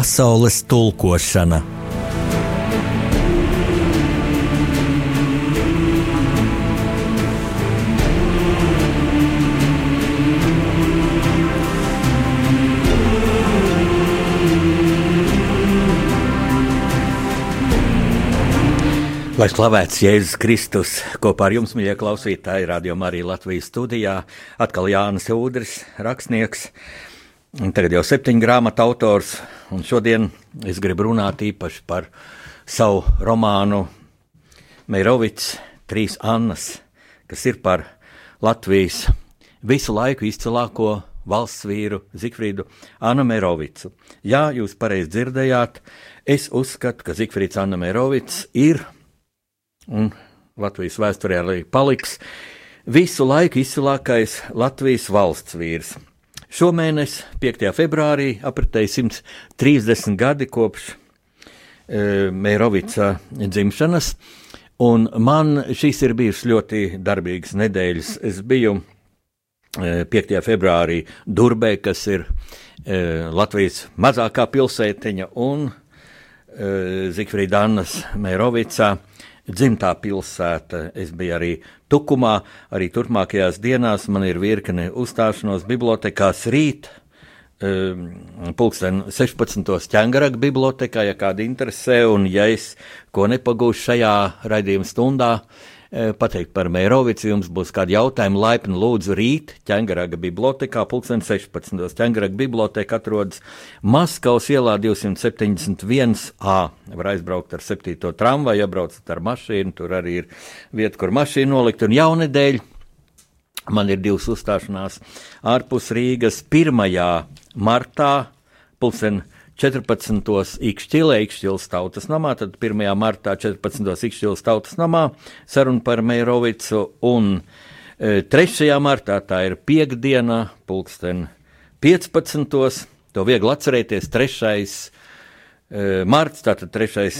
Pasaules tulkošana. Lai slavēts Jēzus Kristus, kopā ar jums, mīļie klausītāji, radio arī Latvijas studijā, atkal Jānis Udris, rakstnieks, tagad jau septiņu grāmatu autors, un šodien es gribu runāt īpaši par savu romānu Meirovics, Trīs Annas, kas ir par Latvijas visu laiku izcilāko valsts vīru Zikfrīdu Annu Meirovicu. Jā, jūs pareizi dzirdējāt, es uzskatu, ka Zikfrīds Anna Meirovics ir un Latvijas vēsturē arī paliks visu laiku izcilākais Latvijas valsts vīrs. Šomēnes, 5. februārī, apritēja 130 gadi kopš e, Mērovica dzimšanas, un man šīs ir bijušas ļoti darbīgas nedēļas. Es biju e, 5. februārī Durbē, kas ir e, Latvijas mazākā pilsētiņa, un e, Zikfrīda Annas Mērovicā dzimtā pilsēta. Es biju arī Tukumā, arī turpmākajās dienās man ir virkne uzstāšanos bibliotekās rīt. Um, pulksten 16. ķēngaraga bibliotekā, ja kāda interesē, un ja es ko nepagūšu šajā raidījuma stundā, uh, pateikt par Mērovicu. Jums būs kādi jautājumi, laipni lūdzu rīt ķengaraga bibliotekā, pulksten 16. ķengaraga biblioteka atrodas Maskavas ielā 271a. Var aizbraukt ar 7. tramvaju, ja braucat ar mašīnu, tur arī ir vieta, kur mašīnu nolikt, un jaunedēļ man ir divas uzstāšanās ārpus Rīgas 1. martā, pulksten 16. 14. Ikšķilē, Ikšķilas tautas namā, tad 1. martā 14. Ikšķilas tautas namā saruna par Meirovicu, un 3. E, martā tā ir piekdiena, pulksten 15. To viegli atcerēties, 3. E, marts, tātad 3.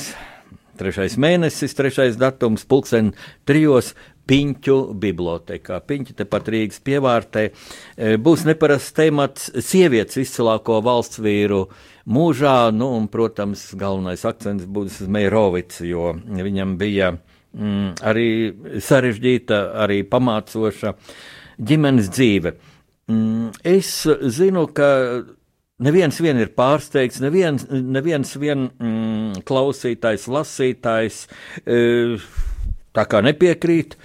Trešais mēnesis, trešais datums, pulksten trijos Piņķu bibliotekā. Piņķi tepat Rīgas pievārtē. E, būs neparasts temats sievietes izcilāko valsts vīru mūžā, nu, un, protams, galvenais akcents būs uz Meirovicu, jo viņam bija mm, arī sarežģīta, arī pamācoša ģimenes dzīve. Mm, es zinu, ka neviens vien ir pārsteigts, neviens, neviens vien mm, klausītājs, lasītājs. E, tā kā nepiekrīt.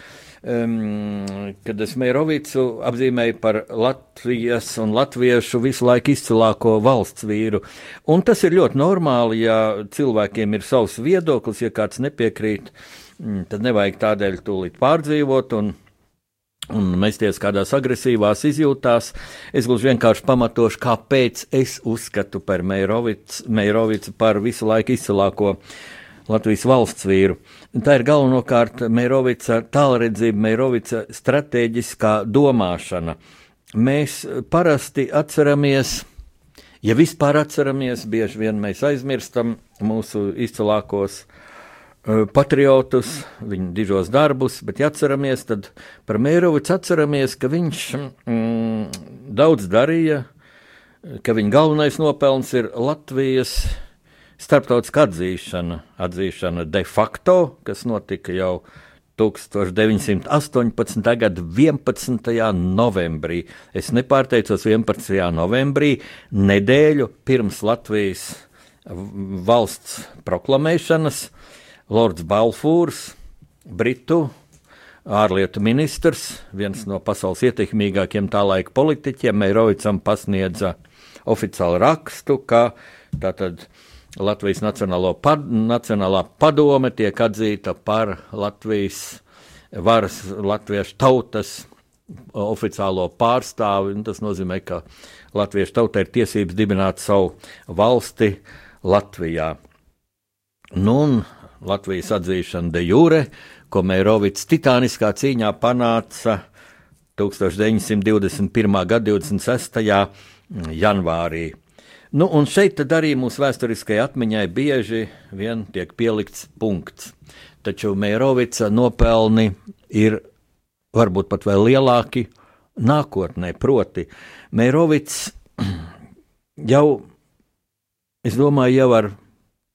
Um, kad es Mērovicu apzīmēju par Latvijas un latviešu visu laiku izcilāko valsts vīru. Un tas ir ļoti normāli, ja cilvēkiem ir savs viedoklis, ja kāds nepiekrīt, mm, tad nevajag tādēļ tūlīt pārdzīvot un, un mesties kādās agresīvās izjūtās. Es gluži vienkārši pamatošu, kāpēc es uzskatu par Mērovicu par visu laiku izcilāko Latvijas valsts vīru. Tā ir galvenokārt Meirovica tālredzība, Meirovica stratēģiskā domāšana. Mēs parasti atceramies, ja vispār atceramies, bieži vien mēs aizmirstam mūsu izcilākos uh, patriotus, viņu dižos darbus, bet, ja atceramies, tad par Meirovicu atceramies, ka viņš mm, daudz darīja, ka viņa galvenais nopelns ir Latvijas starptautiska atzīšana, atzīšana de facto, kas notika jau 1918. gada 11. novembrī. Es nepārteicos 11. novembrī, nedēļu pirms Latvijas valsts proklamēšanas, Lords Balfūrs, Britu ārlietu ministrs, viens no pasaules ietekmīgākiem tā laika politiķiem, Meirovicam pasniedza oficiālu rakstu, ka tātad Latvijas pad, Nacionālā padome tiek atzīta par Latvijas varas, latviešu tautas oficiālo pārstāvi. Tas nozīmē, ka latviešu tautai ir tiesības dibināt savu valsti Latvijā. Nu, un Latvijas atzīšana de jure, ko Meirovics titāniskā cīņā panāca 1921. gada 26. janvārī. Nu, un šeit arī mūsu vēsturiskajai atmiņai bieži vien tiek pielikts punkts. Taču Mērovica nopelni ir varbūt pat vēl lielāki nākotnē. Proti, Mērovics jau es domāju, jau ar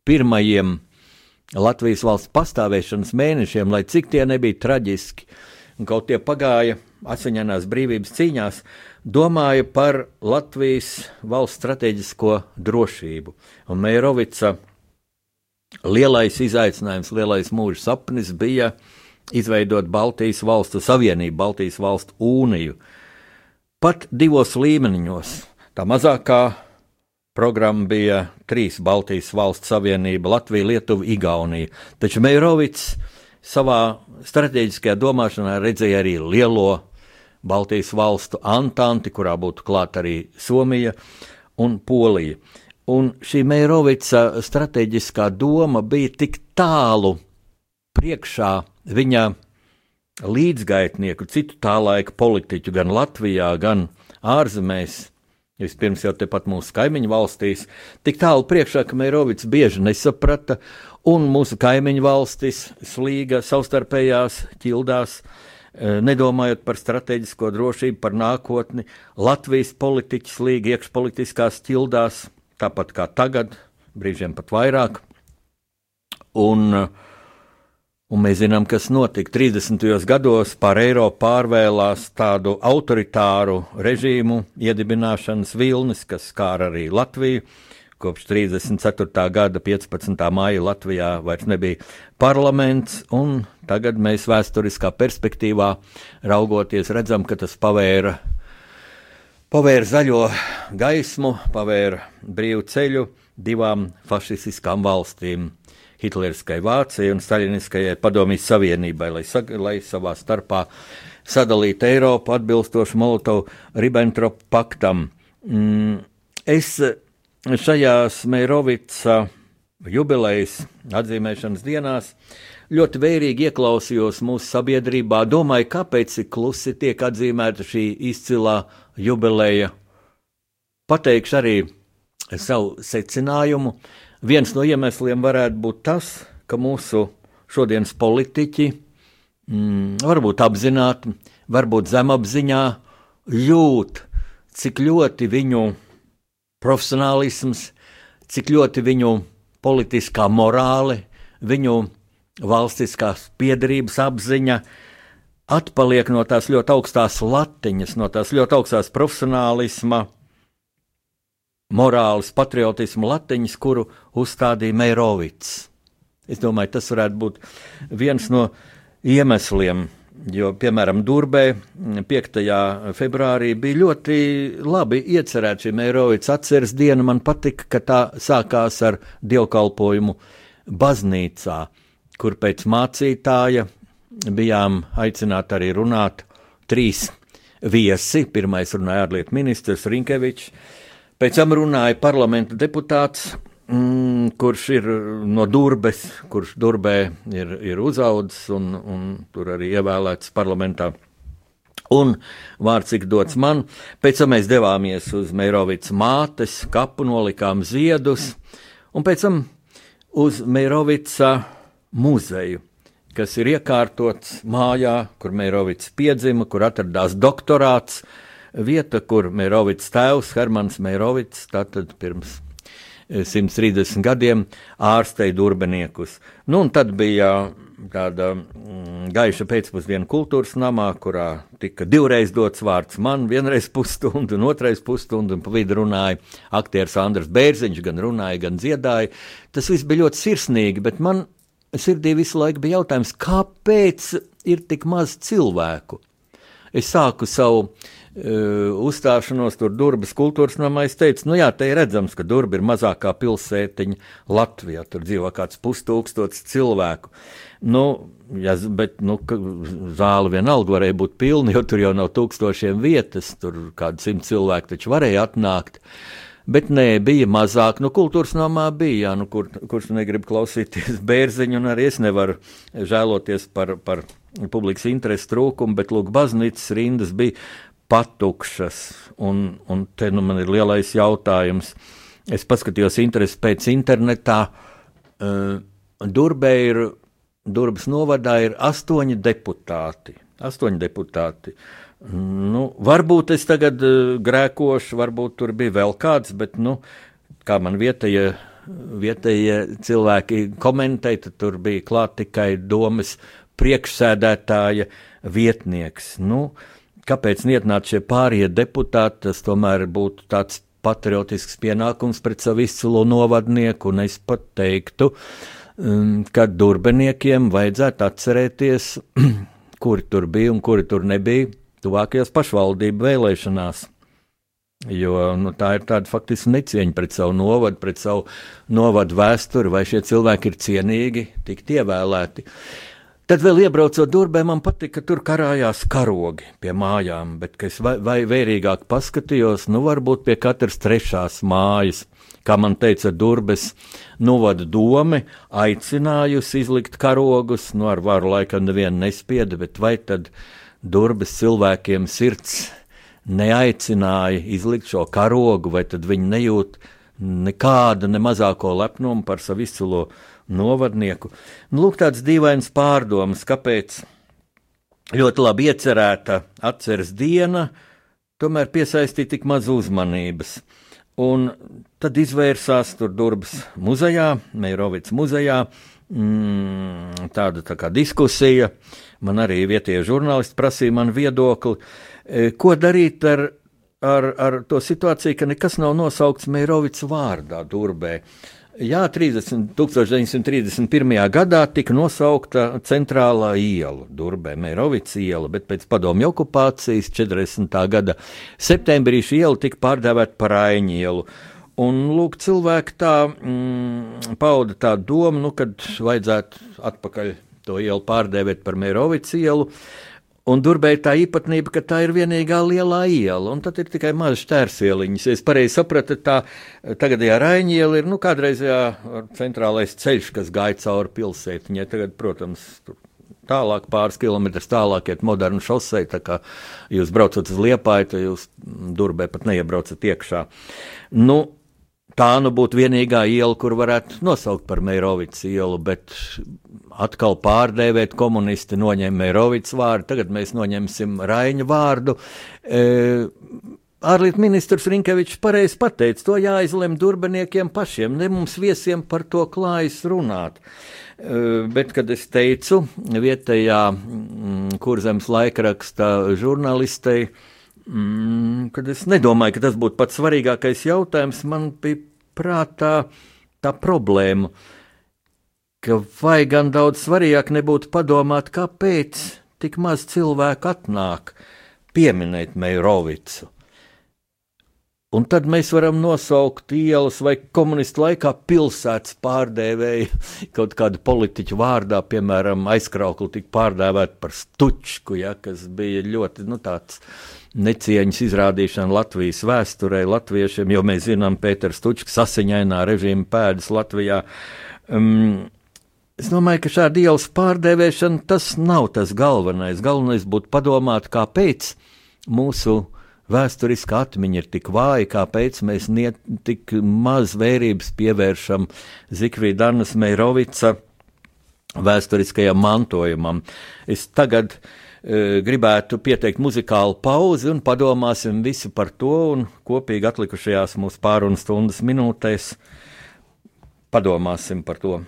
pirmajiem Latvijas valsts pastāvēšanas mēnešiem, lai cik tie nebija traģiski, un kaut tie pagāja asiņainās brīvības cīņās, domāja par Latvijas valsts strateģisko drošību. Un Meirovica lielais izaicinājums, lielais mūža sapnis bija izveidot Baltijas valstu savienību, Baltijas valstu uniju. Pat divos līmeņos. Tā mazākā Programma bija trīs Baltijas valstu savienība - Latvija, Lietuva, Igaunija. Taču Meirovics savā strateģiskajā domāšanā redzēja arī lielo Baltijas valstu antanti, kurā būtu klāt arī Somija un Polija. Un šī Meirovica strateģiskā doma bija tik tālu priekšā viņa līdzgaitnieku, citu tā laika politiķu, gan Latvijā, gan ārzemēs, Vispirms jau tepat mūsu kaimiņu valstīs, tik tālu priekšā, ka Meirovics bieži nesaprata, un mūsu kaimiņu valstis slīga savstarpējās ķildās, nedomājot par strateģisko drošību, par nākotni. Latvijas politiķi slīga iekšpolitiskās ķildās, tāpat kā tagad, brīžiem pat vairāk. Un uh, Un mēs zinām, kas notika 30. gados. Pār Eiropu pārvēlās tādu autoritāru režīmu iedibināšanas vilnis, kas skāra arī Latviju. Kopš 34. gada 15. māja Latvijā vairs nebija parlaments, un tagad mēs vēsturiskā perspektīvā raugoties redzam, ka tas pavēra, pavēra zaļo gaismu, pavēra brīvu ceļu divām fašistiskām valstīm Hitleriskai Vācijai un Staļiniskajai Padomjas Savienībai, lai, lai savā starpā sadalītu Eiropu atbilstoši Molotovu-Ribbentropa paktam. Mm, es šajās Meirovica jubilejas atzīmēšanas dienās ļoti vērīgi ieklausījos mūsu sabiedrībā, domāju, kāpēc tik klusi tiek atzīmēta šī izcilā jubileja. Pateikšu arī savu secinājumu. Viens no iemesliem varētu būt tas, ka mūsu šodienas politiķi mm, varbūt apzināti, varbūt zemapziņā jūt, cik ļoti viņu profesionālisms, cik ļoti viņu politiskā morāle, viņu valstiskās piedarības apziņa atpaliek no tās ļoti augstās latiņas, no tās ļoti augstās profesionālisma morāles patriotismu latiņas, kuru uzstādīja Meirovits. Es domāju, tas varētu būt viens no iemesliem, jo, piemēram, Durbē 5. februārī bija ļoti labi iecerēta šī Meirovits atceres diena. Man patika, ka tā sākās ar dievkalpojumu baznīcā, kur pēc mācītāja bijām aicināti arī runāt trīs viesi. Pirmais runāja ārlietu ministrs Rinkevičs, Pēc tam runāja parlamenta deputāts, mm, kurš ir no Durbes, kurš Durbē ir, ir uzaudzis un, un tur arī ievēlēts parlamentā. Un vārds ir dots man. Pēc tam mēs devāmies uz Meirovicas mātes kapu, nolikām ziedus, un pēc tam uz Meirovica muzeju, kas ir iekārtots mājā, kur Meirovics piedzima, kur atradās doktorāts vieta, kur Mērovits tēvs, Hermans Mērovits, tātad pirms 130 eh, gadiem ārstēja durbeniekus. Nu, tad bija tāda mm, gaiša pēcpusdiena kultūras namā, kurā tika divreiz dots vārds man, vienreiz pusstundu, un otrais pusstundu, un pa vidu runāja aktieris Andris Bērziņš, gan runāja, gan dziedāja. Tas viss bija ļoti sirsnīgi, bet man sirdī visu laiku bija jautājums, kāpēc ir tik maz cilvēku? Es sāku savu uh, uzstāšanos tur Durbas kultūras namā, es teicu, nu jā, te ir redzams, ka Durba ir mazākā pilsētiņa Latvijā. Tur dzīvo kāds pustūkstots cilvēku. Nu, ja, bet nu, zāle vienalga varēja būt pilna, jo tur jau nav tūkstošiem vietas, tur kādi simt cilvēki taču varēja atnākt. Bet nē, bija mazāk. Nu, kultūras namā bija, jā, nu, kur, kurš negrib klausīties bērziņu, un arī es nevaru žēloties par, par publikas interesu trūkumu, bet, lūk, baznīcas rindas bija patukšas. Un, un te nu man ir lielais jautājums. Es paskatījos interesi pēc internetā. Uh, Durbē ir, Durbas novadā ir astoņi deputāti. Astoņi deputāti. Nu, varbūt es tagad uh, grēkošu, varbūt tur bija vēl kāds, bet nu, kā man vietējie, vietējie cilvēki komentēja, tur bija klāt tikai domas priekšsēdētāja vietnieks. Nu, kāpēc nietnāt šie pārējie deputāti, tas tomēr būtu tāds patriotisks pienākums pret savu izcilo novadnieku, un es pat teiktu, um, ka durbeniekiem vajadzētu atcerēties, kuri tur bija un kuri tur nebija tuvākajās pašvaldību vēlēšanās. Jo nu, tā ir tāda faktiski necieņa pret savu novadu, pret savu novadu vēsturi, vai šie cilvēki ir cienīgi tikt ievēlēti. Tad vēl iebraucot Durbē, man patika, ka tur karājās karogi pie mājām, bet, es vai, vai vērīgāk paskatījos, nu varbūt pie katras trešās mājas, kā man teica Durbes novada dome, aicinājusi izlikt karogus, nu ar varu laikam nevienu nespieda, bet vai tad Durbes cilvēkiem sirds neaicināja izlikt šo karogu, vai tad viņi nejūt nekāda ne mazāko lepnumu par savu izcilo novadnieku. Nu, lūk, tāds dīvains pārdoms, kāpēc ļoti labi iecerēta atceres diena tomēr piesaistīja tik maz uzmanības. Un tad izvērsās tur Durbas muzejā, Meirovicas muzejā, mm, tāda tā kā diskusija. Man arī vietējie žurnālisti prasīja man viedokli, e, ko darīt ar, ar, ar to situāciju, ka nekas nav nosaukts Meirovicas vārdā Durbē. Uh, Jā, 30, 1931. gadā tika nosaukta centrālā iela, Durbē, Mērovics iela, bet pēc padomju okupācijas 40. gada septembrī šī iela tika pārdēvēta par Aiņu ielu. Un, lūk, cilvēki tā mm, pauda tādu domu, nu, kad vajadzētu atpakaļ to ielu pārdēvēt par Mērovics ielu. Un Durbē ir tā īpatnība, ka tā ir vienīgā lielā iela, un tad ir tikai mazas tērsieliņas. Es pareizi sapratu, tā tagadējā Raņa iela ir nu, kādreizējā centrālais ceļš, kas gāja cauri pilsētiņai. Tagad, protams, tur tālāk, pāris kilometrus tālāk, ir moderna šosei. Tā kā jūs braucat uz Liepāju, tad jūs Durbē pat neiebraucat iekšā. Nu, tā nu būtu vienīgā iela, kur varētu nosaukt par Meirovicas ielu, bet atkal pārdēvēt komunisti noņēma Meirovicas vārdu, tagad mēs noņemsim Raņa vārdu. E, Ārlietu ministrs Rinkevičs pareizi pateica, to jāizlem durbaniekiem pašiem, ne mums viesiem par to klājas runāt. E, bet, kad es teicu vietējā mm, kurzemes laikraksta žurnālistei, mm, kad es nedomāju, ka tas būtu pats svarīgākais jautājums, man bija prātā tā problēma, ka vai gan daudz svarīgāk nebūtu padomāt, kāpēc tik maz cilvēku atnāk pieminēt Meirovicu. Un tad mēs varam nosaukt ielas vai komunistu laikā pilsētas pārdēvēju kaut kādu politiķu vārdā, piemēram, aizkraukli tika pārdēvēta par stučku, ja, kas bija ļoti, nu, tāds necieņas izrādīšana Latvijas vēsturē, latviešiem, jo mēs zinām, Pēters Stučks asiņainā režīma pēdas Latvijā. Um, Es domāju, ka šāda ielas pārdēvēšana tas nav tas galvenais. Galvenais būtu padomāt, kāpēc mūsu vēsturiskā atmiņa ir tik vāja, kāpēc mēs niet, tik maz vērības pievēršam Zikvīdanas Meirovica vēsturiskajam mantojumam. Es tagad E, gribētu pieteikt muzikālu pauzi un padomāsim visi par to un kopīgi atlikušajās mūsu pārunu stundas minūtēs padomāsim par to.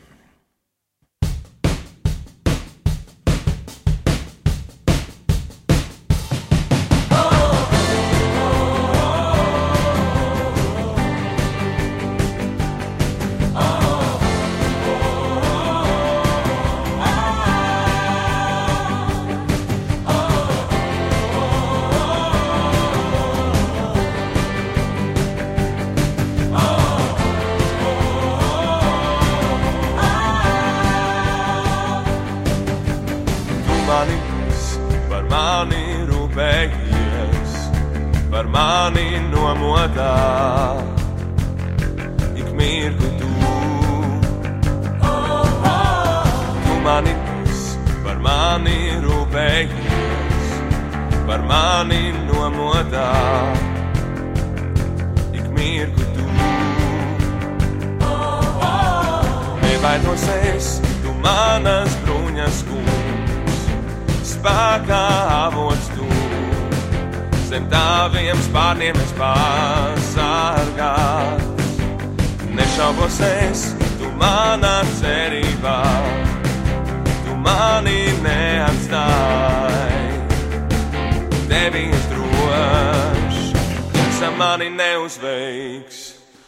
Mani neuzveiks.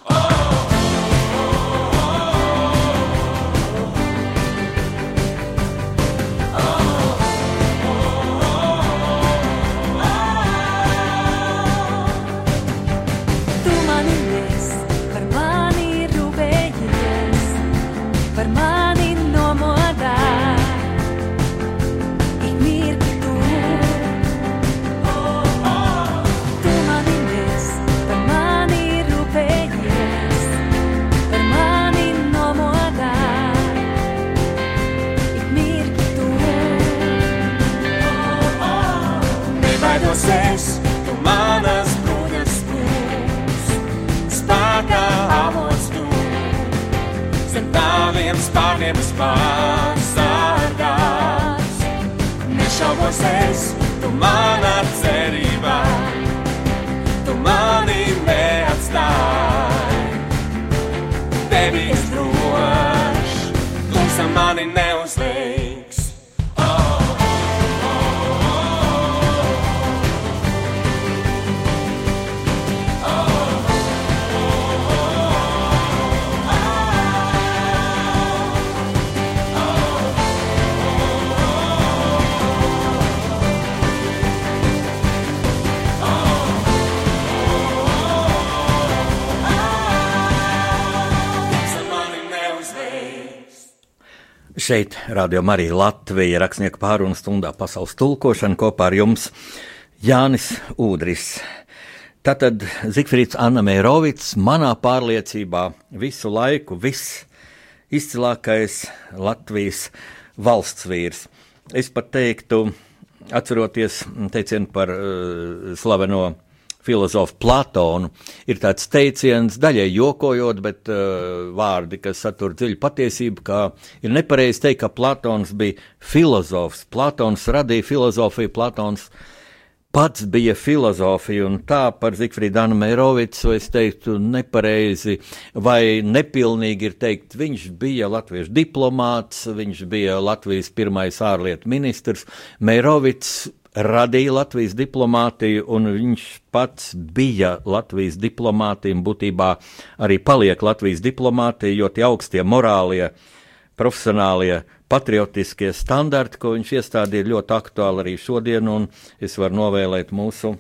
Tu spārniem es pasargās. Nešaubos es, tu manā cerībā, tu mani Šeit Radio Marija Latvija rakstnieku pārunu stundā pasaules tulkošana kopā ar jums Jānis Udris. Tātad Zikfrīds Anna Mērovits manā pārliecībā visu laiku viss izcilākais Latvijas valsts vīrs. Es pat teiktu, atceroties teicienu par uh, slaveno filozofu Platonu, ir tāds teiciens, daļai jokojot, bet uh, vārdi, kas satur dziļu patiesību, ka ir nepareizi teikt, ka Platons bija filozofs. Platons radīja filozofiju, Platons pats bija filozofija, un tā par Zikfrīdu Meirovicu es teiktu nepareizi vai nepilnīgi ir teikt, viņš bija latviešu diplomāts, viņš bija Latvijas pirmais ārlietu ministrs. Meirovics radīja Latvijas diplomātiju, un viņš pats bija Latvijas diplomātija, un būtībā arī paliek Latvijas diplomātija, jo tie augstie morālie, profesionālie, patriotiskie standarti, ko viņš iestādīja, ir ļoti aktuāli arī šodien, un es varu novēlēt mūsu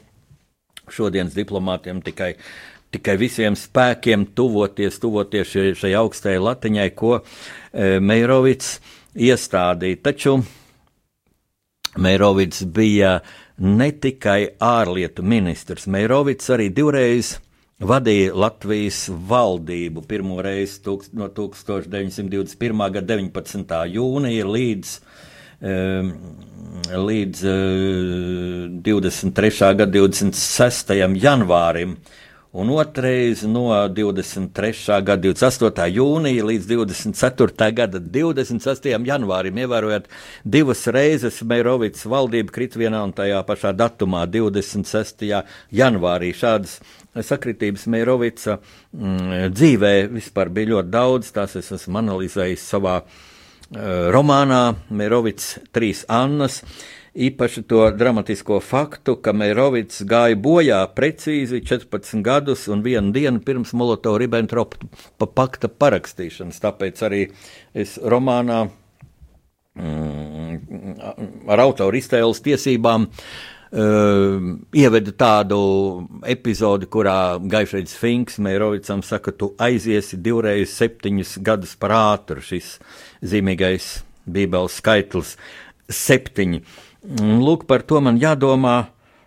šodienas diplomātiem tikai. Tikai visiem spēkiem tuvoties, tuvoties šai, augstajai latiņai, ko e, Meirovits iestādīja. Taču Meirovits bija ne tikai ārlietu ministrs, Meirovits arī divreiz vadīja Latvijas valdību. Pirmo reizi tūkst, no 1921. gada 19. jūnija līdz, um, līdz uh, 23. gada 26. janvārim. Un otrais no 23. gada 28. jūnija līdz 24. gada 26. janvārim, ievērojot divas reizes Meirovicas valdība krit vienā un tajā pašā datumā, 26. janvārī. Šādas sakritības Meirovica mm, dzīvē vispār bija ļoti daudz, tās es esmu analizējis savā uh, romānā Meirovics trīs Annas. Īpaši to dramatisko faktu, ka Meirovits gāja bojā precīzi 14 gadus un vienu dienu pirms Molotova-Ribbentropa pakta parakstīšanas. Tāpēc arī es romānā mm, ar autoru iztēles tiesībām uh, ieveda tādu epizodi, kurā Gaišreids Finks Meirovicam saka, tu aiziesi divreiz septiņus gadus par ātru šis zīmīgais bībeles skaitlis septiņi. Lūk, par to man jādomā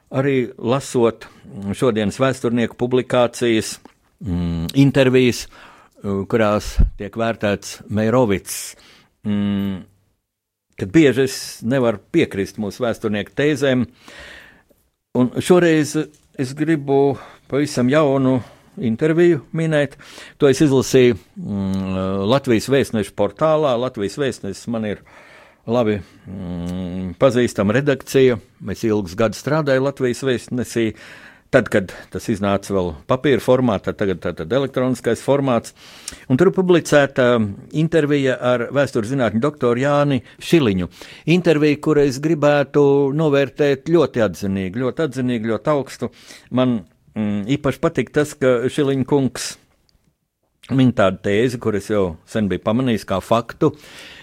arī lasot šodienas vēsturnieku publikācijas, mm, intervijas, kurās tiek vērtēts Meirovits. Mm, kad bieži es nevaru piekrist mūsu vēsturnieku tēzēm, un šoreiz es gribu pavisam jaunu interviju minēt. To es izlasīju mm, Latvijas vēstneša portālā. Latvijas vēstnesis man ir labi mm, pazīstama redakcija. Es ilgus gadus strādāju Latvijas vēstnesī. Tad, kad tas iznāca vēl papīra formātā, tagad tā tad elektroniskais formāts, un tur publicēta intervija ar vēstures zinātņu doktoru Jāni Šiliņu. Intervija, kuru es gribētu novērtēt ļoti atzinīgi, ļoti atzinīgi, ļoti augstu. Man mm, īpaši patīk tas, ka Šiliņa kungs min tādu tēzi, kuras jau sen biju pamanījis kā faktu,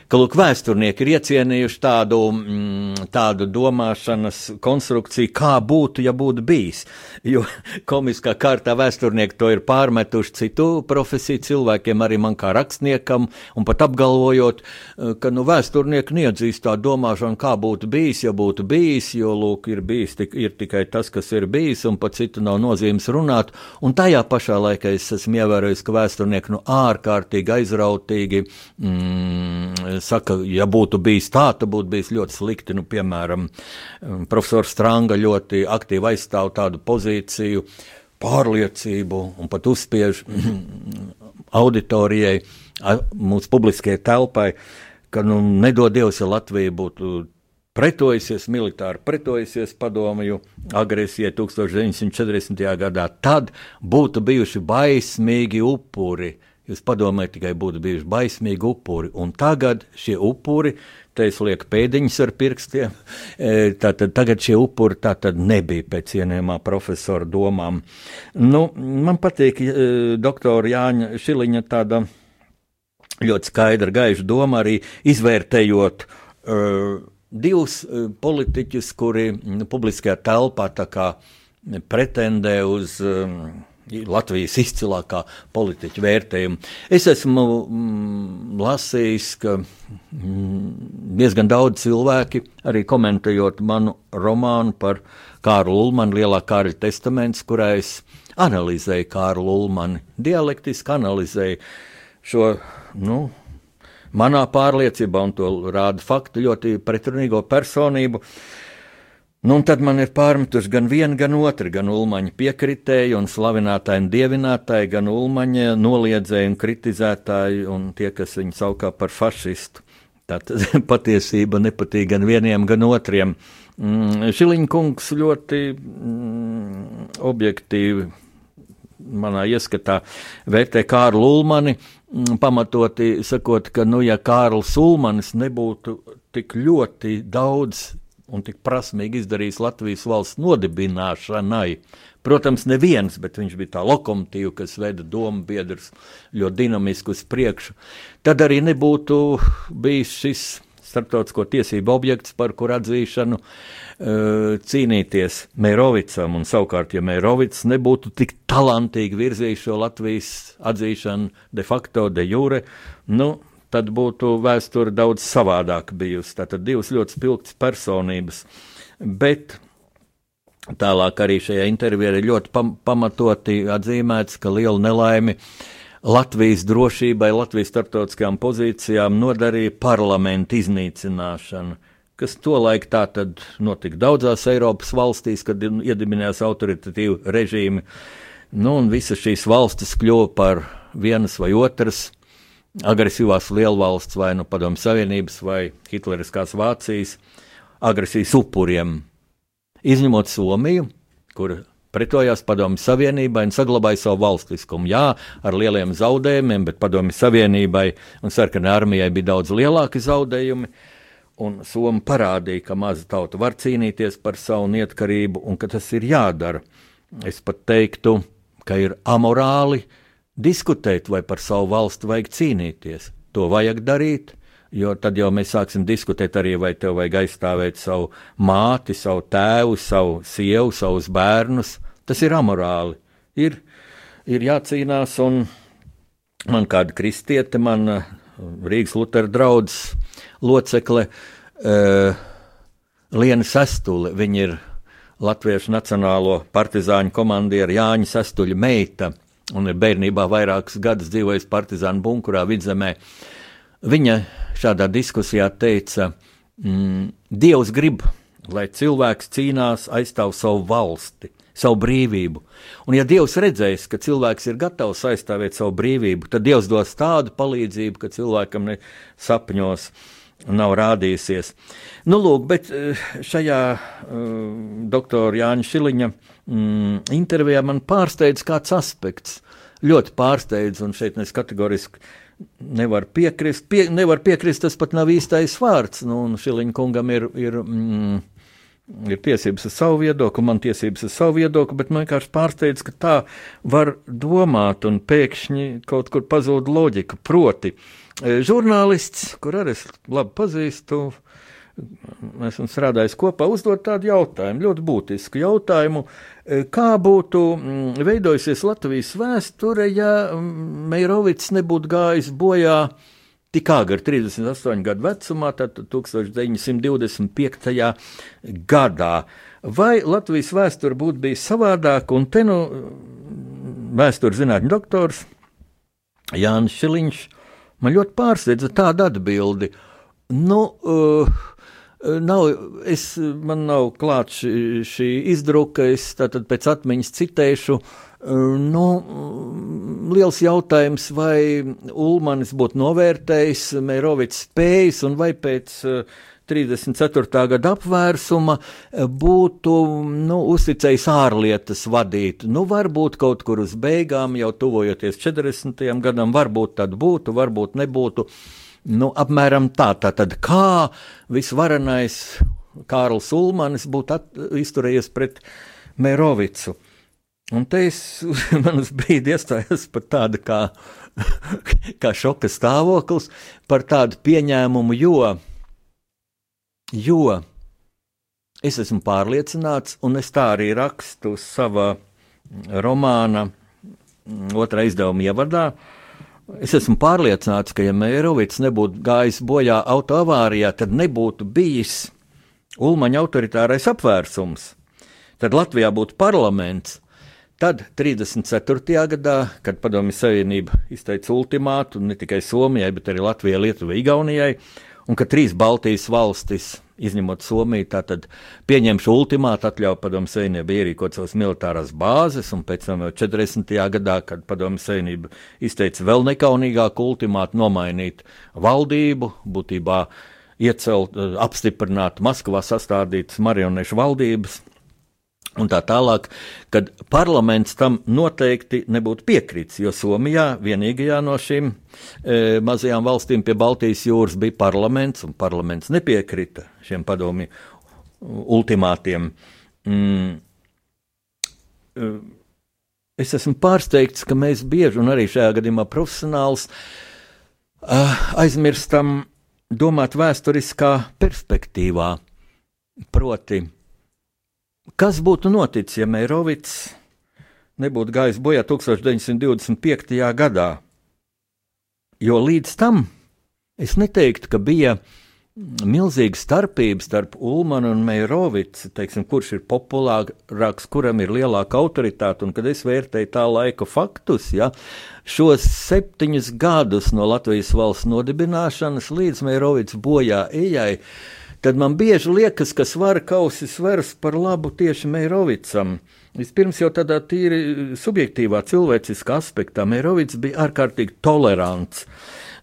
ka lūk, vēsturnieki ir iecienījuši tādu, mm, tādu domāšanas konstrukciju, kā būtu, ja būtu bijis. Jo komiskā kārtā vēsturnieki to ir pārmetuši citu profesiju cilvēkiem, arī man kā rakstniekam, un pat apgalvojot, eh, ka nu, vēsturnieki neatzīst tā domāšanu, kā būtu bijis, ja būtu bijis, jo lūk, ir bijis tik, ir tikai tas, kas ir bijis, un pat citu nav nozīmes runāt. Un tajā pašā laikā es esmu ievērojis, ka vēsturnieki nu, ārkārtīgi aizrautīgi. Mm, saka, ja būtu bijis tā, tad būtu bijis ļoti slikti. Nu, piemēram, um, profesors Stranga ļoti aktīvi aizstāv tādu pozīciju, pārliecību un pat uzspiež auditorijai, mūsu publiskajai telpai, ka nu, nedod Dievs, ja Latvija būtu pretojusies, militāri pretojusies padomju agresijai 1940. gadā, tad būtu bijuši baismīgi upuri. Jūs padomājiet, tikai būtu bijuši baismīgi upuri, un tagad šie upuri, te es lieku pēdiņus ar pirkstiem, e, tātad tagad šie upuri tātad nebija pēc cienījumā profesora domām. Nu, man patīk e, doktora Jāņa Šiliņa tāda ļoti skaidra, gaiša doma arī izvērtējot uh, divus uh, politiķus, kuri nu, publiskajā telpā pretendē uz um, Latvijas izcilākā politiķa vērtējumu. Es esmu mm, lasījis, ka mm, diezgan daudz cilvēki, arī komentējot manu romānu par Kārlu Ulmanu, Lielā Kārļa testaments, kurā es analizēju Kārlu Ulmanu, dialektiski analizēju šo, nu, manā pārliecībā, un to rāda faktu, ļoti pretrunīgo personību. Nu, tad man ir pārmetuši gan viena, gan otra, gan ulmaņa piekritēji un slavinātāji un dievinātāji, gan ulmaņa noliedzēji un kritizētāji un tie, kas viņu saukā par fašistu. Tātad patiesība nepatīk gan vieniem, gan otriem. Mm, Šiliņa kungs ļoti mm, objektīvi manā ieskatā vērtē Kārlu Ulmani, mm, pamatoti sakot, ka, nu, ja Kārls Ulmanis nebūtu tik ļoti daudz un tik prasmīgi izdarījis Latvijas valsts nodibināšanai, protams, neviens, bet viņš bija tā lokomotīva, kas veda domu biedrus ļoti dinamiski uz priekšu, tad arī nebūtu bijis šis starptautisko tiesību objekts, par kur atzīšanu uh, cīnīties Mērovicam. Un savukārt, ja Mērovics nebūtu tik talantīgi virzījis šo Latvijas atzīšanu de facto, de jure, nu, tad būtu vēsture daudz savādāka bijusi. Tātad divas ļoti spilgtas personības. Bet Tālāk arī šajā intervijā ir ļoti pam pamatoti atzīmēts, ka liela nelaime Latvijas drošībai, Latvijas starptautiskajām pozīcijām nodarīja parlamentu iznīcināšana, kas tolaik tā tad notika daudzās Eiropas valstīs, kad iedibinājās autoritatīvi režīmi. Nu, un visas šīs valstis kļuva par vienas vai otras agresīvās lielvalsts, vai nu Padomju Savienības, vai Hitleriskās Vācijas agresijas upuriem izņemot Somiju, kur pretojās Padomju Savienībai un saglabāja savu valstiskumu. Jā, ar lieliem zaudējumiem, bet Padomju Savienībai un sarkanai armijai bija daudz lielāki zaudējumi. Un Somija parādīja, ka maza tauta var cīnīties par savu neatkarību un ka tas ir jādara. Es pat teiktu, ka ir amorāli diskutēt, vai par savu valsti vajag cīnīties. To vajag darīt, Jo tad jau mēs sāksim diskutēt arī, vai tev vajag aizstāvēt savu māti, savu tēvu, savu sievu, savus bērnus. Tas ir amorāli. Ir, ir jācīnās, un man kāda kristiete, man eh, Rīgas Lutera draugs locekle, uh, Liena Sestule, viņa ir Latviešu Nacionālo partizāņu komandiera Jāņa Sestuļa meita, un ir bērnībā vairākus gadus dzīvojusi partizānu bunkurā vidzemē. Viņa šādā diskusijā teica, mm, Dievs grib, lai cilvēks cīnās aizstāv savu valsti, savu brīvību. Un, ja Dievs redzēs, ka cilvēks ir gatavs aizstāvēt savu brīvību, tad Dievs dos tādu palīdzību, ka cilvēkam ne sapņos. nav rādījusies. Nu, lūk, bet eh, šajā uh, doktora Jāņa Šiliņa mm, intervijā man pārsteidz kāds aspekts. Ļoti pārsteidz, un šeit es kategoriski nevaru piekrist. Pie, nevar piekrist, tas pat nav īstais vārds. Nu, Šiliņa kungam ir. ir mm, ir tiesības uz savu viedokli, man tiesības uz savu viedokli, bet man vienkārši pārsteidz, ka tā var domāt, un pēkšņi kaut kur pazūd loģika. Proti, e, žurnālists, kur arī es labi pazīstu, esmu strādājis kopā, uzdot tādu jautājumu, ļoti būtisku jautājumu, kā būtu mm, veidojusies Latvijas vēsture, ja mm, Meirovits nebūtu gājis bojā tik agri, 38 gadu vecumā, tad 1925. gadā. Vai Latvijas vēsture būtu bijusi savādāka, un te nu vēstures zinātņu doktors Jānis Šiliņš man ļoti pārsteidza tādu atbildi. Nu, uh, Nav, es, man nav klāts šī, šī izdruka, es tātad pēc atmiņas citēšu. Nu, liels jautājums, vai Ulmanis būtu novērtējis Mērovics spējas un vai pēc 34. gada apvērsuma būtu nu, uzticējis ārlietas vadīt. Nu, varbūt kaut kur uz beigām, jau tuvojoties 40. gadam, varbūt tad būtu, varbūt nebūtu. Uh, Nu, apmēram tā, tātad kā visvarenais Kārls Ulmanis būtu izturējies pret Mērovicu. Un te es, man uz brīdi iestājos par tādu kā, kā šoka stāvoklis, par tādu pieņēmumu, jo, jo es esmu pārliecināts, un es tā arī rakstu savā romāna otrā izdevuma ievadā, uh, Es esmu pārliecināts, ka, ja Mērovics nebūtu gājis bojā autoavārijā, tad nebūtu bijis Ulmaņa autoritārais apvērsums. Tad Latvijā būtu parlaments. Tad 34. gadā, kad Padomju Savienība izteica ultimātu ne tikai Somijai, bet arī Latvijai, Lietuvai, Igaunijai, un ka trīs Baltijas valstis izņemot Somiju, tātad pieņemšu ultimātu atļauju padomu savienībai ierīkot savas militārās bāzes, un pēc tam jau 40. gadā, kad padomu savienība izteica vēl nekaunīgāku ultimātu nomainīt valdību, būtībā iecelt, apstiprināt Maskavā sastādītas marionešu valdības, un tā tālāk, kad parlaments tam noteikti nebūtu piekritis, jo Somijā vienīgajā no šīm e, mazajām valstīm pie Baltijas jūras bija parlaments, un parlaments nepiekrita šiem padomju ultimātiem. Mm. E, es esmu pārsteigts, ka mēs bieži, un arī šajā gadījumā profesionāls, aizmirstam domāt vēsturiskā perspektīvā. Proti, Kas būtu noticis, ja Meirovits nebūtu gājis bojā 1925. gadā? Jo līdz tam es neteiktu, ka bija milzīga starpība starp Ulmanu un Meirovicu, teiksim, kurš ir populārāks, kuram ir lielāka autoritāte. Un, kad es vērtēju tā laika faktus, ja, šos septiņus gadus no Latvijas valsts nodibināšanas līdz Meirovics bojā ejai, tad man bieži liekas, ka svara kausi svers par labu tieši Meirovicam. Vispirms jau tādā tīri subjektīvā cilvēciskā aspektā Meirovics bija ārkārtīgi tolerants.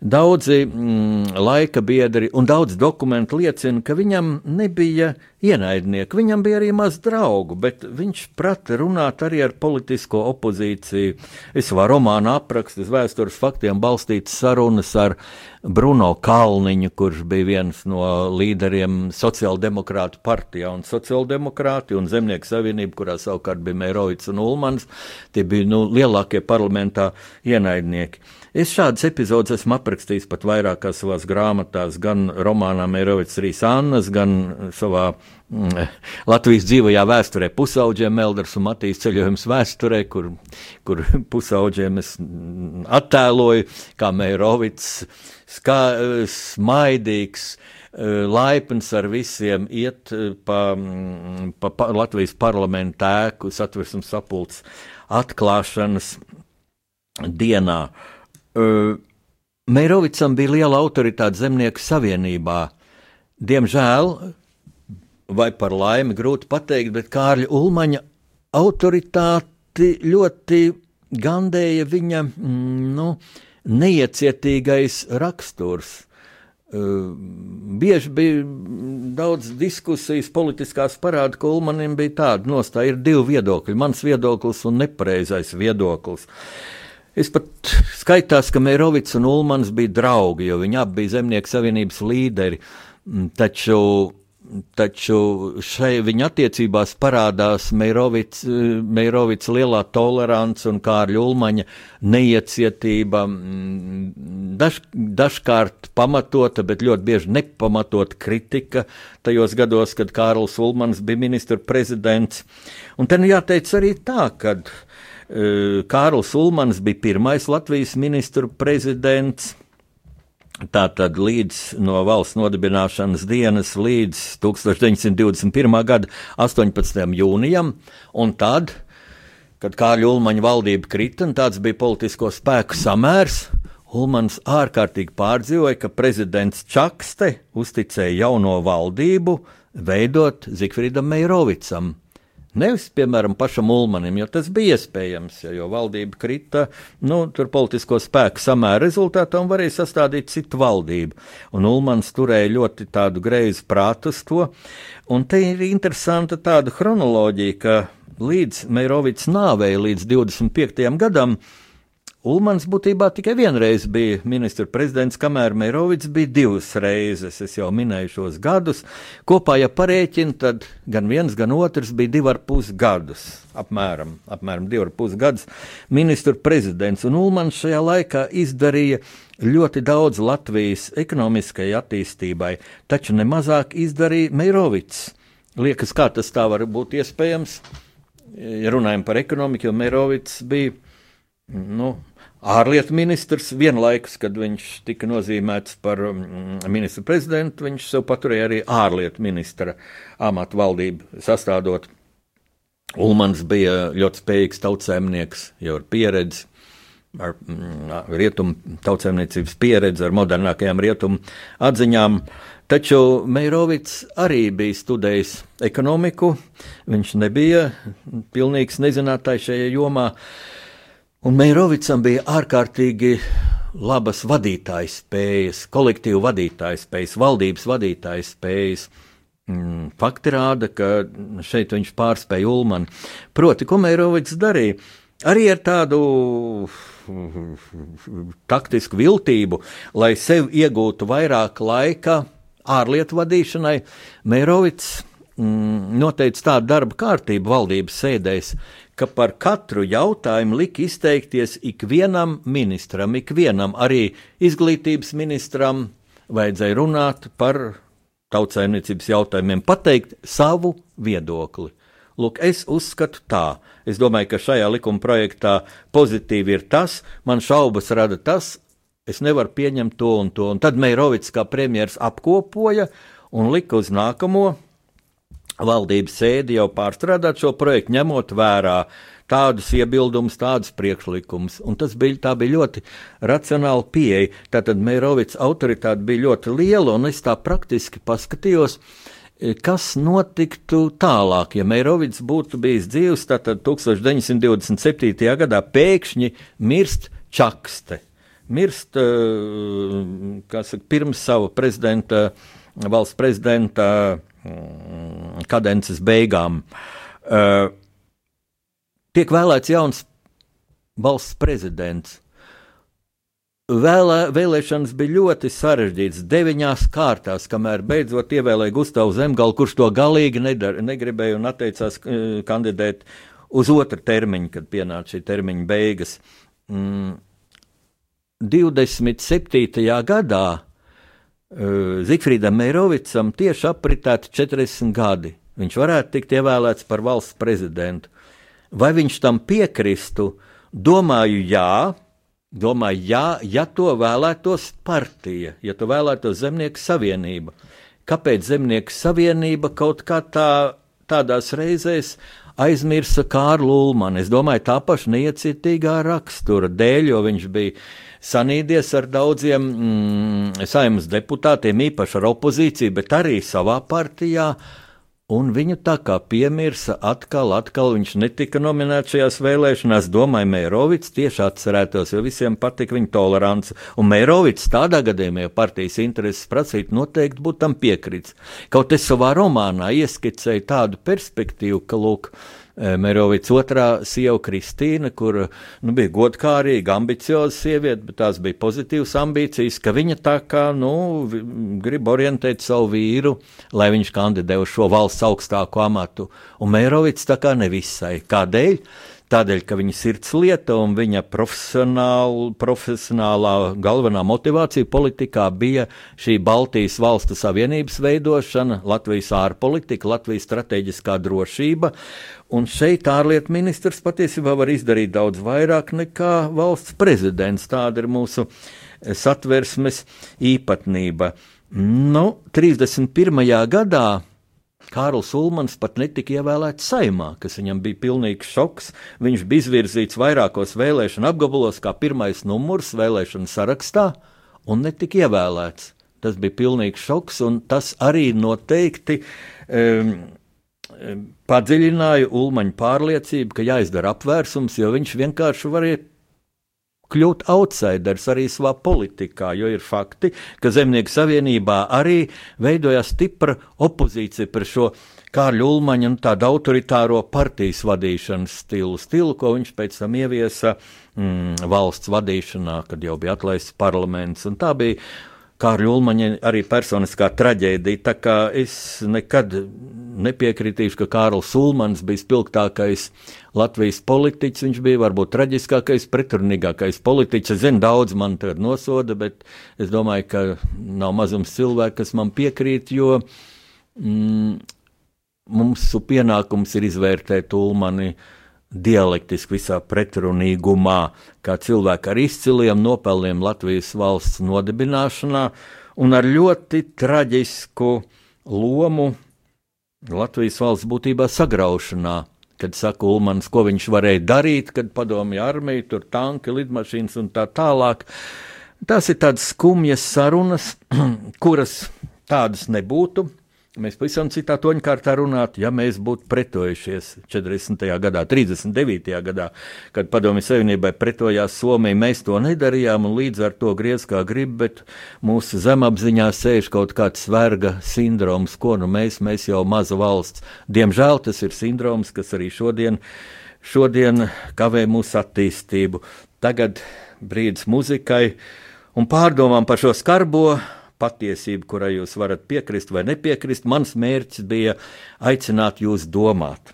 Daudzi mm, laika biedri un daudz dokumentu liecina, ka viņam nebija ienaidnieki, viņam bija arī maz draugu, bet viņš prata runāt arī ar politisko opozīciju. Es varu romānu aprakstu, vēstures faktiem balstītas sarunas ar Bruno Kalniņu, kurš bija viens no līderiem sociāldemokrātu partijā un sociāldemokrāti un zemnieku savienība, kurā savukārt bija Mērovics un Ulmans. Tie bija nu, lielākie parlamentā ienaidnieki. Es šādas epizodes esmu aprakstījis pat vairākās savās grāmatās, gan romānā Mērovics Rīs Annas, gan savā mm, Latvijas dzīvajā vēsturē, pusauģiem, Melders un Matīs ceļojums vēsturē, kur, kur pusauģiem es mm, attēloju, kā Mērovics, skā, smaidīgs, laipns ar visiem iet pa, mm, pa, pa Latvijas parlamentu ēku satversmes sapulces atklāšanas dienā. Meirovicam bija liela autoritāte zemnieku savienībā. Diemžēl, vai par laimi grūti pateikt, bet Kārļa Ulmaņa autoritāti ļoti gandēja viņa mm, nu, neiecietīgais raksturs. Uh, bieži bija daudz diskusijas, politiskās parāda, ka Ulmanim bija tāda nostāja, ir divi viedokļi - mans viedoklis un nepareizais viedoklis. Es pat skaitās, ka Mērovics un Ulmans bija draugi, jo viņi abi bija Zemnieku savienības līderi. Mm, Taču Taču šai viņa attiecībās parādās Meirovics, Meirovics lielā tolerance un Kārļa Ulmaņa neiecietība, mm, daž, dažkārt pamatota, bet ļoti bieži nepamatota kritika tajos gados, kad Kārlis Ulmans bija ministra prezidents. Un te nu jāteic arī tā, ka uh, Kārlis Ulmans bija pirmais Latvijas ministru prezidents. Tātad līdz no valsts nodibināšanas dienas līdz 1921. gada 18. jūnijam, un tad, kad Kāļa Ulmaņa valdība krita, un tāds bija politisko spēku samērs, Ulmans ārkārtīgi pārdzīvoja, ka prezidents Čakste uzticēja jauno valdību veidot Zikfrīdam Meirovicam. Nevis, piemēram, pašam Ulmanim, jo tas bija iespējams, ja, jo valdība krita, nu, tur politisko spēku samēra rezultātā un varēja sastādīt citu valdību. Un Ulmans turēja ļoti tādu greizu prātu uz to. Un te ir interesanta tāda chronoloģija, ka līdz Meirovits nāvei, līdz 25. gadam, Ulmans būtībā tikai vienreiz bija ministra prezidents, kamēr Meirovits bija divas reizes. Es jau minēju šos gadus. Kopā, ja parēķina, tad gan viens, gan otrs bija divi ar pus gadus. Apmēram, apmēram divi ar pus gadus ministra prezidents. Un Ulmans šajā laikā izdarīja ļoti daudz Latvijas ekonomiskajai attīstībai, taču nemazāk izdarīja Meirovits. Liekas, kā tas tā var būt iespējams, ja runājam par ekonomiku, jo Meirovits bija nu, ārlietu ministrs. Vienlaikus, kad viņš tika nozīmēts par mm, ministru prezidentu, viņš sev paturēja arī ārlietu ministra amatu valdību sastādot. Ulmans bija ļoti spējīgs tautsēmnieks, jau ar pieredzi, ar mm, rietumu tautsēmniecības pieredzi, ar modernākajām rietumu atziņām. Taču Meirovits arī bija studējis ekonomiku. Viņš nebija pilnīgs nezinātājs šajā jomā. Un Meirovicam bija ārkārtīgi labas vadītājas spējas, kolektīvu vadītājas spējas, valdības vadītājas spējas. Mm, Fakti rāda, ka šeit viņš pārspēja Ulmanu. Proti, ko Meirovits darīja? Arī ar tādu taktisku viltību, lai sev iegūtu vairāk laika ārlietu vadīšanai, Meirovits mm, noteica tādu darba kārtību valdības sēdēs, ka par katru jautājumu lika izteikties ikvienam ministram, ikvienam arī izglītības ministram vajadzēja runāt par tautsājumniecības jautājumiem, pateikt savu viedokli. Lūk, es uzskatu tā. Es domāju, ka šajā likuma projektā pozitīvi ir tas, man šaubas rada tas, es nevaru pieņemt to un to. Un tad Meirovits kā premjeras apkopoja un lika uz nākamo valdības sēdi jau pārstrādāt šo projektu, ņemot vērā tādus iebildumus, tādus priekšlikumus. Un tas bija, bija ļoti racionāla pieeja. Tātad Meirovits autoritāte bija ļoti liela, un es tā praktiski paskatījos, kas notiktu tālāk, ja Meirovits būtu bijis dzīvs, tad 1927. gadā pēkšņi mirst Čakste. Mirst, e, kā saka, pirms sava prezidenta, valsts prezidenta mm, kadences beigām. Uh, tiek vēlēts jauns valsts prezidents. Vēlē, vēlēšanas bija ļoti sarežģītas, deviņās kārtās, kamēr beidzot ievēlēja Gustavu Zemgalu, kurš to galīgi nedar, negribēja un atteicās uh, kandidēt uz otru termiņu, kad pienāca šī termiņa beigas. Mm, 27. gadā Zifrīdam Meirovicam tieši apritēti 40 gadi. Viņš varētu tikt ievēlēts par valsts prezidentu. Vai viņš tam piekristu? Domāju, jā. Domāju, jā, ja to vēlētos partija, ja to vēlētos Zemnieku savienība. Kāpēc Zemnieku savienība kaut kā tā, tādās reizēs aizmirsa Kārlu Ulmanu? Es domāju, tā paša neiecietīgā rakstura dēļ, jo viņš bija sanīdies ar daudziem mm, saimnes deputātiem, īpaši ar opozīciju, bet arī savā partijā. Un viņu tā kā piemirsa atkal, atkal viņš netika nominēts šajās vēlēšanās. Domāju, Mērovics tieši atcerētos, jo visiem patika viņa tolerants. Un Mērovics tādā gadījumā, ja partijas intereses prasītu, noteikti būtu tam piekrits. Kaut es savā romānā ieskicēju tādu perspektīvu, ka, lūk, Mērovics otrā sieva Kristīna, kur nu, bija godkārīga, ambicioza sieviete, bet tās bija pozitīvas ambīcijas, ka viņa tā kā nu, grib orientēt savu vīru, lai viņš kandidē uz šo valsts augstāko amatu. Un Mērovics tā kā nevisai. Kādēļ? Tādēļ, ka viņa sirds lieta un viņa profesionāl, profesionālā galvenā motivācija politikā bija šī Baltijas valstu savienības veidošana, Latvijas ārpolitika, Latvijas strateģiskā drošība. Un šeit ārlietu ministrs patiesībā var izdarīt daudz vairāk nekā valsts prezidents. Tāda ir mūsu satversmes īpatnība. Nu, 31. gadā Kārls Ulmans pat netika ievēlēts saimā, kas viņam bija pilnīgs šoks. Viņš bija izvirzīts vairākos vēlēšanu apgabalos kā pirmais numurs vēlēšanu sarakstā un netika ievēlēts. Tas bija pilnīgs šoks, un tas arī noteikti um, padziļināja Ulmaņa pārliecību, ka jāizdara apvērsums, jo viņš vienkārši varēja kļūt outsiders arī savā politikā, jo ir fakti, ka Zemnieku savienībā arī veidojās stipra opozīcija par šo Kārļa Ulmaņa un tādu autoritāro partijas vadīšanas stilu, stilu, ko viņš pēc tam ieviesa mm, valsts vadīšanā, kad jau bija atlaists parlaments. Tā bija Kārļa Ulmaņa arī personiskā traģēdija. Tā kā es nekad nepiekritīšu, ka Kārls Ulmans bija spilgtākais Latvijas politiķis. Viņš bija varbūt traģiskākais, pretrunīgākais politiķis. Es zinu, daudz man te nosoda, bet es domāju, ka nav mazums cilvēku, kas man piekrīt, jo mm, mūsu pienākums ir izvērtēt Ulmani dialektiski visā pretrunīgumā, kā cilvēku ar izciliem nopelniem Latvijas valsts nodibināšanā un ar ļoti traģisku lomu Latvijas valsts būtībā sagraušanā. Kad saka Ulmans, ko viņš varēja darīt, kad padomja armija, tur tanki, lidmašīnas un tā tālāk. Tas ir tādas skumjas sarunas, kuras tādas nebūtu. Mēs pavisam citā toņkārtā runātu, ja mēs būtu pretojušies 40. gadā, 39. gadā, kad Padomju Savienībai pretojās Somija. Mēs to nedarījām un līdz ar to griez kā grib, bet mūsu zemapziņā sēž kaut kāds verga sindroms, ko nu mēs, mēs jau maza valsts. Diemžēl tas ir sindroms, kas arī šodien, šodien kavē mūsu attīstību. Tagad brīdis muzikai un pārdomām par šo skarbo patiesību, kurai jūs varat piekrist vai nepiekrist. Mans mērķis bija aicināt jūs domāt.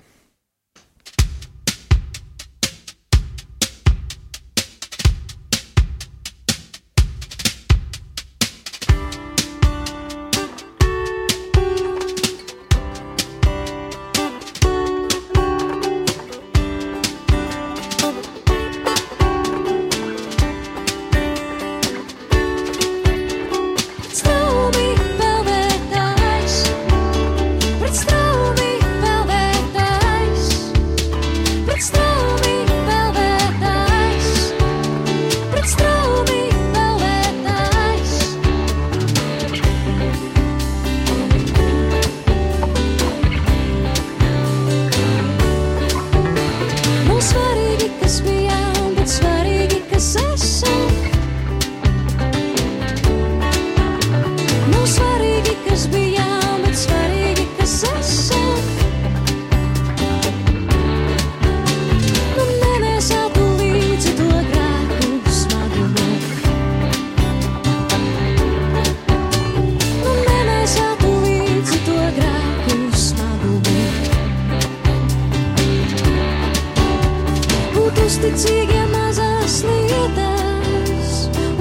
Būt uzticīgiem mazās lietās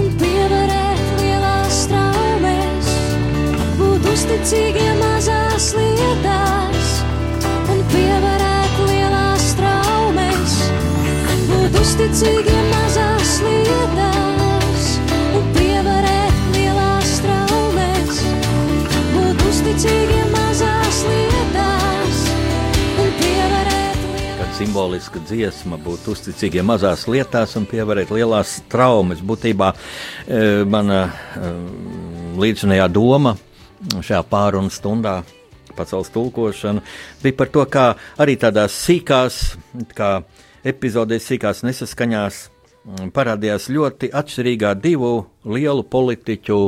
un pievarēt lielās traumas. Būt uzticīgiem mazās lietās un pievarēt lielās traumas. Būt uzticīgiem simboliska dziesma būtu uzticīgiem mazās lietās un pievarēt lielās traumas. Būtībā e, mana e, līdzinājā doma šajā pārunu stundā pasaules tulkošana. Bija par to, kā arī tādās sīkās, kā epizodēs, sīkās nesaskaņās parādījās ļoti atšķirīgā divu lielu politiķu.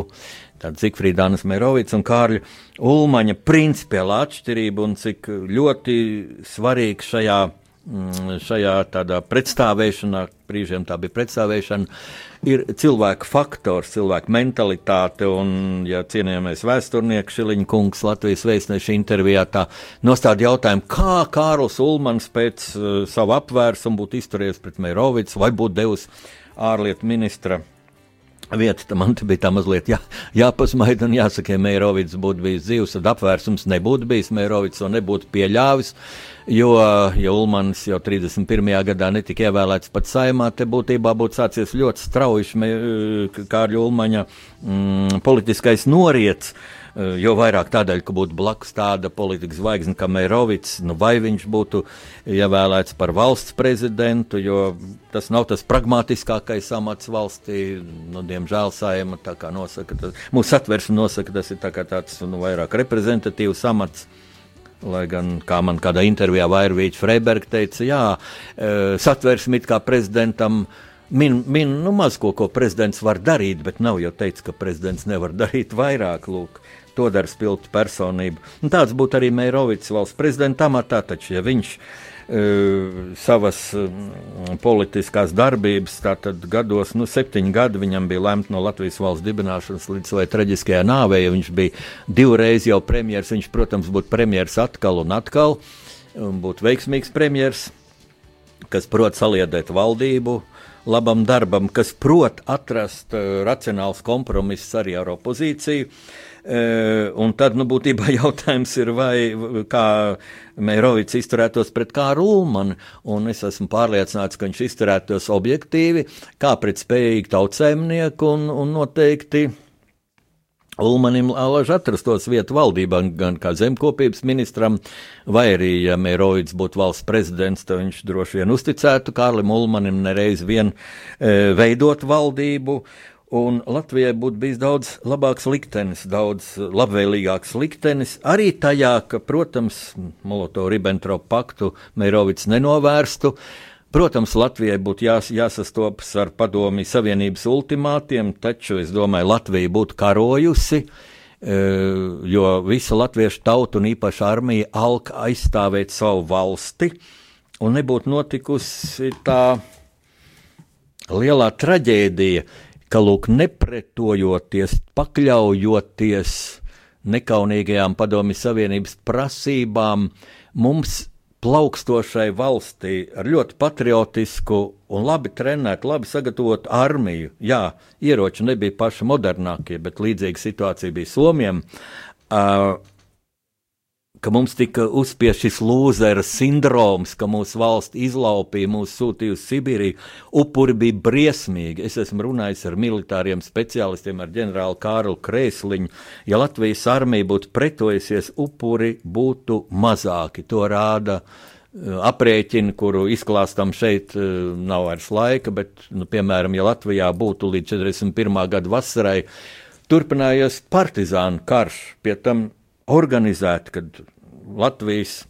Tāda Zifrīdānas Mērovics un Kārļa Ulmaņa principiāla atšķirība un cik ļoti svarīgs šajā šajā tādā pretstāvēšanā, brīžiem tā bija pretstāvēšana, ir cilvēku faktors, cilvēku mentalitāte. Un, ja cienījamies vēsturnieks Šiliņa kungs Latvijas vēstneša intervijā tā nostāda jautājumu, kā Kārls Ulmans pēc uh, savu apvērsumu būtu izturies pret Meirovicu vai būtu devis ārlietu ministra vieta, tad man bija tā mazliet jā, jāpasmaida un jāsaka, ja Meirovics būtu bijis dzīves, tad apvērsums nebūtu bijis Meirovics un nebūtu pieļāvis. Jo, ja Ulmans jau 31. gadā netika ievēlēts pat saimā, te būtībā būtu sācies ļoti strauji Kārļa Ulmaņa mm, politiskais noriets. Eh, jo vairāk tādēļ, ka būtu blakus tāda politikas zvaigzne kā Meirovics, nu vai viņš būtu ievēlēts par valsts prezidentu, jo tas nav tas pragmatiskākais amats valstī. Nu, diemžēl saima nosaka, tas, mūsu satversme nosaka, tas ir tā tāds nu, vairāk reprezentatīvs amats. Lai gan, kā man kādā intervijā Vairvīķa Freiberga teica, jā, e, satversmi it kā prezidentam min, min nu, maz ko, ko prezidents var darīt, bet nav jau teicis, ka prezidents nevar darīt vairāk. Lūk to dara spilgta personība. Un tāds būtu arī Meirovics valsts prezidenta amatā, taču ja viņš uh, savas politiskās darbības, tātad gados, nu, septiņi gadi viņam bija lemta no Latvijas valsts dibināšanas līdz savai traģiskajai nāvei. Ja viņš bija divreiz jau premjerministrs, viņš, protams, būtu premjerministrs atkal un atkal, un būtu veiksmīgs premjerministrs, kas prot saliedēt valdību. Labam darbam, kas prot atrast uh, racionāls kompromiss arī ar opozīciju. Uh, un tad, nu, būtībā jautājums ir, vai kā Meirovics izturētos pret Kāru Ulmanu, un es esmu pārliecināts, ka viņš izturētos objektīvi, kā pret spējīgu tautsēmnieku, un, un noteikti Ulmanim alaži atrastos vietu valdībā, gan kā zemkopības ministram, vai arī, ja Meirovics būtu valsts prezidents, tad viņš droši vien uzticētu Kārlim Ulmanim nereiz vien e, veidot valdību. Un Latvijai būtu bijis daudz labāks liktenis, daudz labvēlīgāks liktenis. Arī tajā, ka, protams, Molotovu-Ribbentropu paktu Meirovics nenovērstu. Protams, Latvijai būtu jās, jāsastopas ar Padomju Savienības ultimātiem, taču es domāju, Latvija būtu karojusi, e, jo visa latviešu tauta un īpaši armija alka aizstāvēt savu valsti, un nebūtu notikusi tā lielā traģēdija ka, lūk, nepretojoties, pakļaujoties nekaunīgajām padomju savienības prasībām, mums plaukstošai valstī ar ļoti patriotisku un labi trenētu, labi sagatavotu armiju. Jā, ieroči nebija paši modernākie, bet līdzīga situācija bija Somijam. Uh, ka mums tika uzspiests šis lūzera sindroms, ka mūsu valsts izlaupīja, mūsu sūtīja uz Sibīriju. Upuri bija briesmīgi. Es esmu runājis ar militāriem speciālistiem, ar ģenerāli Kārlu Krēsliņu. Ja Latvijas armija būtu pretojusies, upuri būtu mazāki. To rāda uh, aprēķini, kuru izklāstam šeit, uh, nav vairs laika, bet, nu, piemēram, ja Latvijā būtu līdz 41. gada vasarai turpinājies partizānu karš, pie tam organizēti, kad Latvijas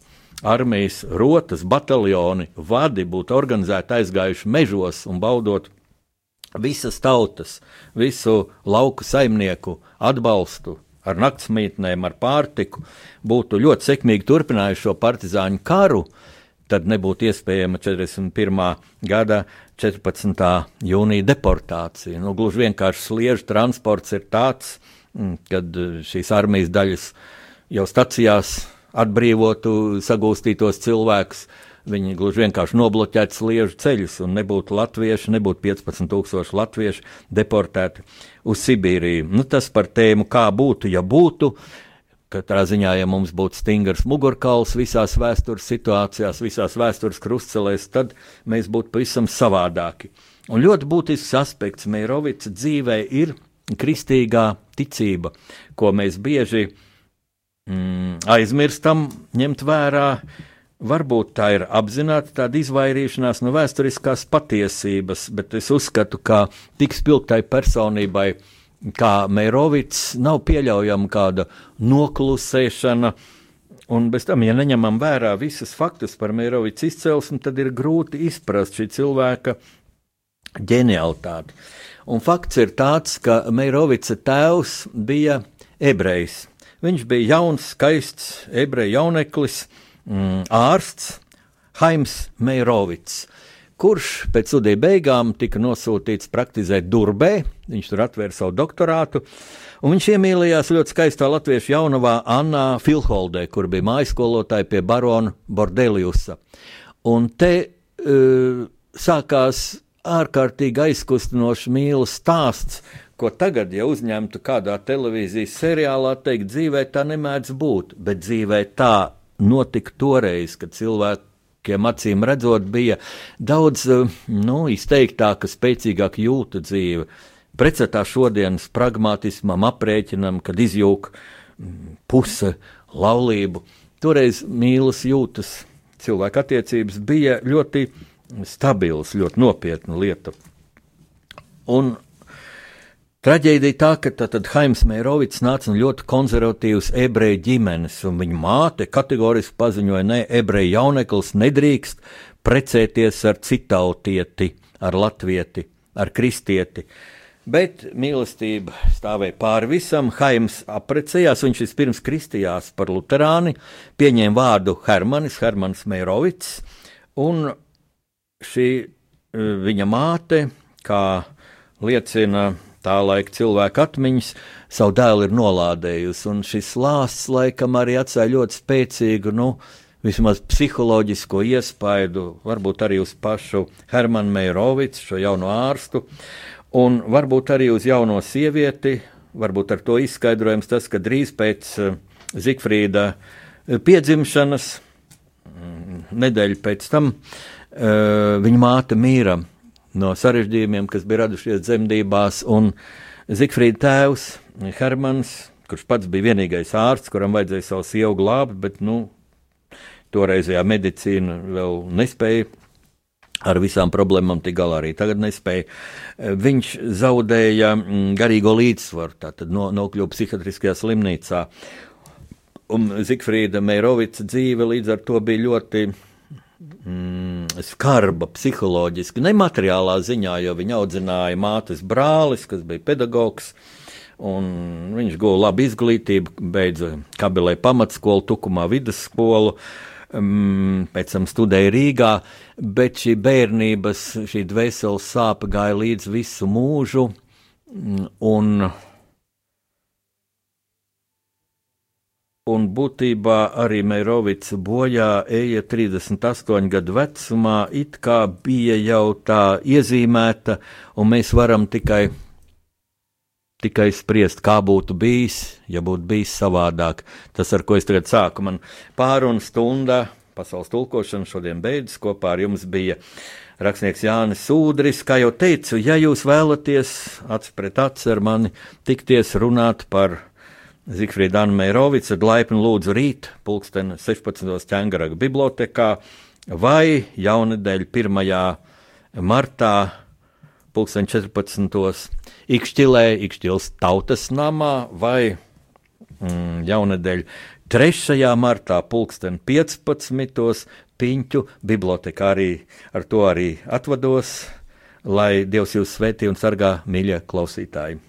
armijas rotas, bataljoni, vadi būtu organizēti aizgājuši mežos un baudot visas tautas, visu lauku saimnieku atbalstu ar naktsmītnēm, ar pārtiku, būtu ļoti sekmīgi turpinājuši šo partizāņu karu, tad nebūtu iespējama 41. gada 14. jūnija deportācija. Nu, gluži vienkārši sliežu transports ir tāds, mm, kad šīs armijas daļas uh, jau stacijās atbrīvotu sagūstītos cilvēkus. Viņi gluži vienkārši nobloķētu sliežu ceļus, un nebūtu latvieši, nebūtu 15,000 latviešu deportēti uz Sibīriju. Nu, tas par tēmu, kā būtu, ja būtu. Katrā ziņā, ja mums būtu stingrs mugurkauls visās vēstures situācijās, visās vēstures krustcelēs, tad mēs būtu pavisam savādāki. Un ļoti būtisks aspekts Meirovica dzīvē ir kristīgā ticība, ko mēs bieži vien mm, aizmirstam, ņemt vērā. Varbūt tā ir apzināta tāda izvairīšanās no vēsturiskās patiesības, bet es uzskatu, ka tik spilgtai personībai kā Meirovics nav pieļaujama kāda noklusēšana Un bez tam, ja neņemam vērā visus faktus par Meirovicu izcelsmi, tad ir grūti izprast šī cilvēka ģenialitāti. Un fakts ir tāds, ka Meirovica tēvs bija ebrejs. Viņš bija jauns, skaists ebreju jauneklis, mm, ārsts Haims Meirovics kurš pēc studiju beigām tika nosūtīts praktizēt Durbē. Viņš tur atvēra savu doktorātu. Un viņš iemīlējās ļoti skaistā latviešu jaunavā Annā Filholdē, kur bija mājskolotāja pie barona Bordeliusa. Un te uh, sākās ārkārtīgi aizkustinošs mīlestības stāsts, ko tagad, ja uzņemtu kādā televīzijas seriālā, teikt, dzīvē tā nemēdz būt, bet dzīvē tā notika toreiz, kad cilvēki cilvēkiem acīm redzot, bija daudz eh, nu, izteiktāka, spēcīgāka jūta dzīve. Pretstatā šodienas pragmatismam, aprēķinam, kad izjūg mm, puse laulību. Toreiz mīlas jūtas cilvēka attiecības bija ļoti stabils, ļoti nopietna lieta. Un Traģēdija tā, ka tad Haims Mērovics nāca no ļoti konservatīvas ebreju ģimenes, un viņa māte kategoriski paziņoja, ne, ebreju jauneklis nedrīkst precēties ar citautieti, ar latvieti, ar kristieti. Bet mīlestība stāvēja pāri visam. Haims apprecējās, viņš vispirms kristījās par luterāni, pieņēma vārdu Hermanis, Hermans Mērovics, un šī eh, viņa māte, kā liecina tā laika cilvēka atmiņas, savu dēlu ir nolādējusi. Un šis lāsts laikam arī atstāja ļoti spēcīgu, nu, vismaz psiholoģisko iespaidu, varbūt arī uz pašu Hermanu Meirovicu, šo jauno ārstu, un varbūt arī uz jauno sievieti. Varbūt ar to izskaidrojams tas, ka drīz pēc uh, Zigfrīda uh, piedzimšanas, mm, nedēļu pēc tam, uh, viņa māte mīra no sarežģījumiem, kas bija radušies dzemdībās. Un Zikfrīda tēvs, Hermans, kurš pats bija vienīgais ārsts, kuram vajadzēja savu sievu glābt, bet nu, toreizējā medicīna vēl nespēja ar visām problēmām tik galā arī tagad nespēja. Viņš zaudēja mm, garīgo līdzsvaru, tātad no, nokļuva psihiatriskajā slimnīcā. Un Zikfrīda Meirovica dzīve līdz ar to bija ļoti mm, skarba psiholoģiski, ne materiālā ziņā, jo viņa audzināja mātes brālis, kas bija pedagogs. Viņš guva labu izglītību, beidza kabelē pamatskolu, tukumā vidusskolu, um, pēc tam studēja Rīgā, bet šī bērnības, šī dvēseles sāpe gāja līdz visu mūžu. Mm, un un būtībā arī Meirovics bojā eja 38 gadu vecumā, it kā bija jau tā iezīmēta, un mēs varam tikai, tikai spriest, kā būtu bijis, ja būtu bijis savādāk. Tas, ar ko es tagad sāku, man pārunu stunda pasaules tulkošana šodien beidzas, kopā ar jums bija rakstnieks Jānis Sūdris. Kā jau teicu, ja jūs vēlaties acis pret aci ar mani tikties runāt par Zikfrīda Anna Meirovica laipni lūdzu rīt, pulksten 16. ķēngaraga bibliotekā vai jaunedēļ 1. martā, pulksten 14. Ikšķilē, Ikšķils tautas namā vai mm, jaunedēļ 3. martā, pulksten 15. Piņķu bibliotekā arī ar to arī atvados, lai Dievs jūs svētī un sargā, mīļie klausītāji!